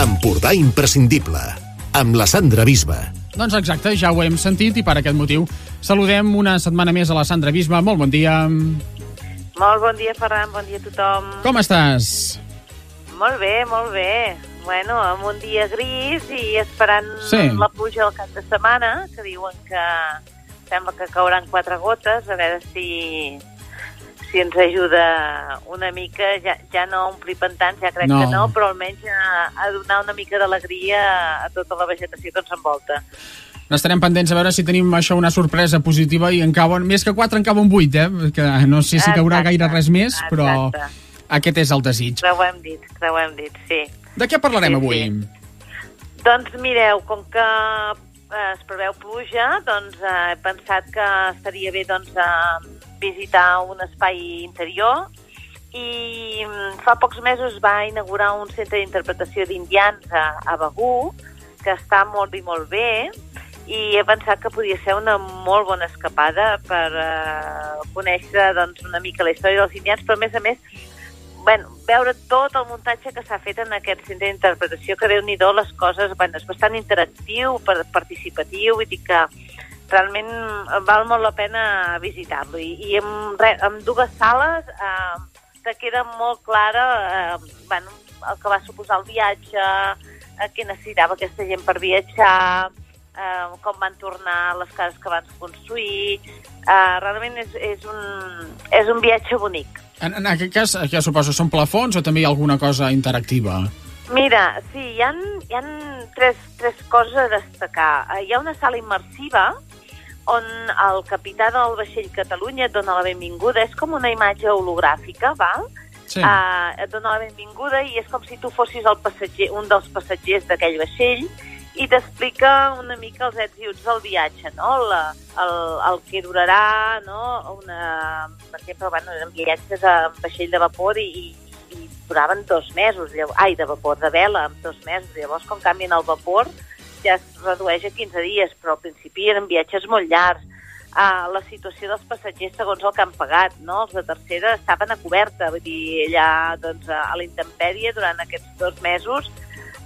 Empordà imprescindible, amb la Sandra Bisba. Doncs exacte, ja ho hem sentit i per aquest motiu saludem una setmana més a la Sandra Bisba. Molt bon dia. Molt bon dia, Ferran, bon dia a tothom. Com estàs? Molt bé, molt bé. Bueno, amb un dia gris i esperant Sí. la pluja del cap de setmana, que diuen que sembla que cauran quatre gotes, a veure si si ens ajuda una mica, ja, ja no a omplir pantans, ja crec No. que no, però almenys a, a donar una mica d'alegria a tota la vegetació que ens envolta. Estarem pendents a veure si tenim això una sorpresa positiva i en cauen, més que 4 en cauen 8, eh? Que no sé si caurà Exacte, gaire res més, però exacte. aquest és el desig. Però ho hem dit, però ho hem dit, sí. De què parlarem Sí, avui? sí. Doncs mireu, com que eh, es preveu pluja, doncs eh, he pensat que estaria bé doncs, eh, visitar un espai interior i mm, fa pocs mesos va inaugurar un centre d'interpretació d'indians a, a Begú, que està molt i molt bé, i he pensat que podia ser una molt bona escapada per eh, conèixer doncs, una mica la història dels indians, però a més a més bueno, veure tot el muntatge que s'ha fet en aquest centre d'interpretació, que déu nhi les coses, bueno, és bastant interactiu, participatiu, vull dir que realment val molt la pena visitar-lo. I, i amb, re, amb dues sales eh, te queda molt clara eh, bueno, el que va suposar el viatge, eh, què necessitava aquesta gent per viatjar, eh, com van tornar les cases que van construir... Eh, realment és, és, un, és un viatge bonic. En, en aquest cas, què suposo, són plafons o també hi ha alguna cosa interactiva? Mira, sí, hi ha, hi ha tres, tres coses a destacar. Eh, Hi ha una sala immersiva on el capità del vaixell Catalunya et dona la benvinguda. És com una imatge hologràfica, val? Sí. Uh, et dona la benvinguda i és com si tu fossis el passatger, un dels passatgers d'aquell vaixell i t'explica una mica els ets i uts del viatge, no? La, el, el que durarà, no? Una, per exemple, bueno, eren viatges amb vaixell de vapor i, i, i duraven dos mesos, llavors, ai, de vapor, de vela, amb dos mesos. Llavors, com canvien el vapor, ja es redueix a 15 dies, però al principi eren viatges molt llargs. Uh, la situació dels passatgers segons el que han pagat, no? Els de tercera estaven a coberta, vull dir, allà doncs, a la intempèrie durant aquests dos mesos,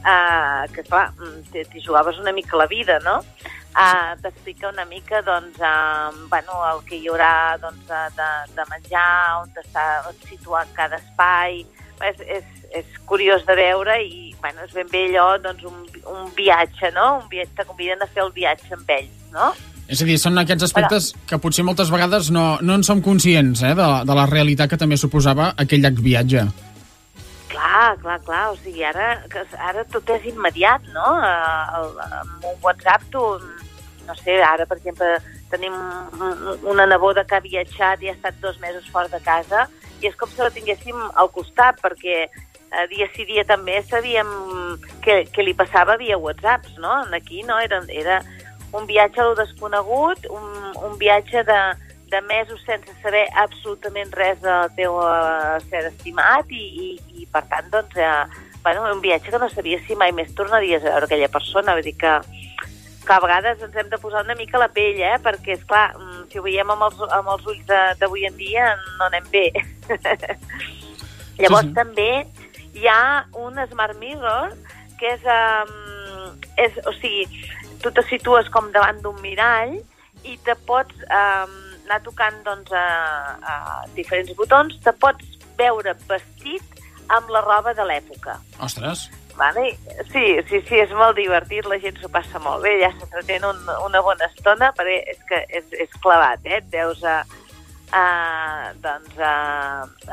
uh, que clar, mm, t'hi jugaves una mica la vida, no? Uh, T'explica una mica doncs, uh, bueno, el que hi haurà doncs, de, de menjar, on està situat cada espai, és, és, és curiós de veure i bueno, és ben bé allò, doncs, un, un viatge, no? Un viatge, te conviden a fer el viatge amb ells, no? És a dir, són aquests aspectes que potser moltes vegades no, no en som conscients, eh, de, la, de la realitat que també suposava aquell viatge. Clar, clar, clar, o sigui, ara, ara tot és immediat, no? Eh, El, amb un WhatsApp tu, no sé, ara, per exemple, tenim un- una neboda que ha viatjat i ha estat dos mesos fora de casa i és com si la tinguéssim al costat, perquè eh, dia sí dia també sabíem què, què li passava via WhatsApps, no? Aquí no, era, era un viatge a lo desconegut, un, un viatge de, de mesos sense saber absolutament res del teu uh, ser estimat i, i, i per tant, doncs, eh, bueno, un viatge que no sabies si mai més tornaries a veure aquella persona, vull dir que, que a vegades ens hem de posar una mica la pell, eh? perquè, és clar, si ho veiem amb els, amb els ulls d'avui en dia, no anem bé. Llavors, Sí, sí. també hi ha un Smart Mirror que és, um, és, o sigui, tu te situes com davant d'un mirall i te pots um, anar tocant doncs, a, a diferents botons, te pots veure vestit amb la roba de l'època. Ostres, Vale? Sí, sí, sí, és molt divertit, la gent s'ho passa molt bé, ja s'entretén un, una bona estona, perquè és que és, és clavat, eh? Et veus a, a, doncs, a,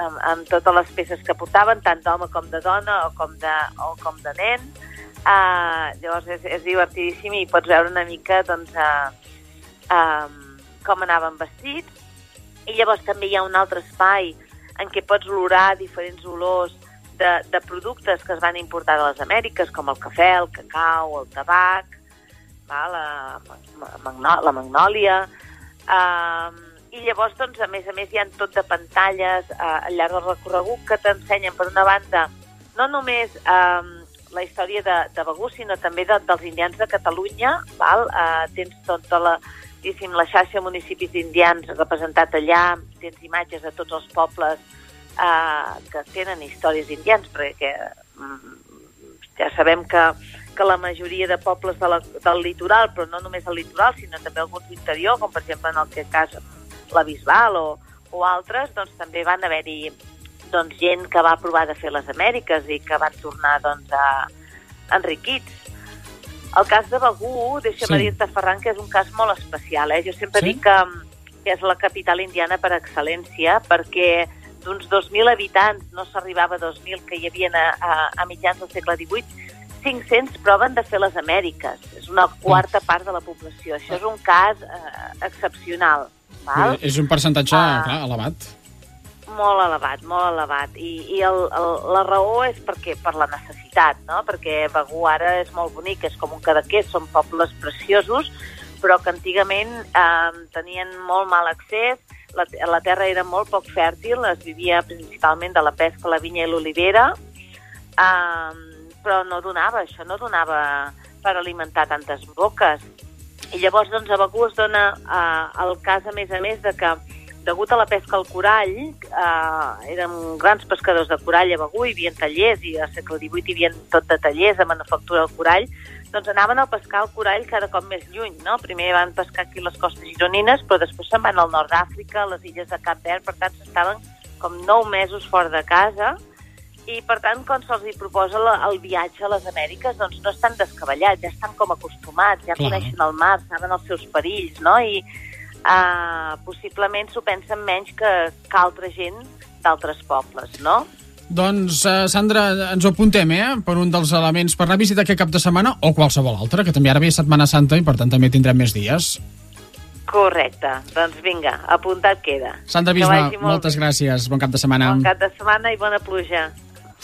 amb, amb totes les peces que portaven, tant d'home com de dona o com de, o com de nen. Uh, llavors és, és divertidíssim i pots veure una mica doncs, uh, um, com anaven vestits. I llavors també hi ha un altre espai en què pots olorar diferents olors de, de productes que es van importar de les Amèriques, com el cafè, el cacau, el tabac, va, la, magno, la magnòlia... Um, I llavors, doncs, a més a més, hi ha tot de pantalles uh, al llarg del recorregut que t'ensenyen, per una banda, no només um, la història de, de Begú, sinó també de, dels indians de Catalunya. Val? Uh, tens tota la, diguéssim, la xarxa de municipis indians representat allà, tens imatges de tots els pobles uh, que tenen històries indians, perquè mm, Ja sabem que, que la majoria de pobles de la, del litoral, però no només el litoral, sinó també alguns interior, com per exemple en el que cas la Bisbal o, o altres, doncs també van haver-hi doncs, gent que va provar de fer les Amèriques i que van tornar doncs, a, enriquits. El cas de Begú, deixa'm Sí. dir-te, Ferran, que és un cas molt especial. Eh? Jo sempre Sí? dic que, que és la capital indiana per excel·lència, perquè d'uns 2.000 habitants, no s'arribava a 2.000 que hi havia a, a, a mitjans del segle XVIII, 500 proven de fer les Amèriques. És una quarta part de la població. Això és un cas eh, excepcional. Val? És un percentatge, Ah. clar, elevat. Molt elevat, molt elevat. I, i el, el, la raó és perquè per la necessitat, no? Perquè Begú ara és molt bonic, és com un cadaqués, són pobles preciosos, però que antigament eh, tenien molt mal accés, la, la terra era molt poc fèrtil, es vivia principalment de la pesca, la vinya i l'olivera, eh, però no donava, això no donava per alimentar tantes boques. I llavors, doncs, a Begú es dona eh, el cas, a més a més, de que degut a la pesca al corall, eh, érem grans pescadors de corall a Begú, hi havia tallers, i al segle XVIII hi havia tot de tallers de manufactura del corall, doncs anaven a pescar el corall cada cop més lluny, no? Primer van pescar aquí les costes gironines, però després se'n van al nord d'Àfrica, a les illes de Cap Verd, per tant, s'estaven com nou mesos fora de casa, i per tant, quan se'ls hi proposa la, el viatge a les Amèriques, doncs no estan descabellats, ja estan com acostumats, ja Clar. coneixen el mar, saben els seus perills, no? I uh, possiblement s'ho pensen menys que, que altra gent d'altres pobles, no? Doncs, uh, Sandra, ens ho apuntem, eh?, per un dels elements per anar a visitar aquest cap de setmana o qualsevol altre, que també ara ve Setmana Santa i, per tant, també tindrem més dies. Correcte. Doncs vinga, apuntat queda. Sandra molt moltes bé. gràcies. Bon cap de setmana. Bon cap de setmana i bona pluja.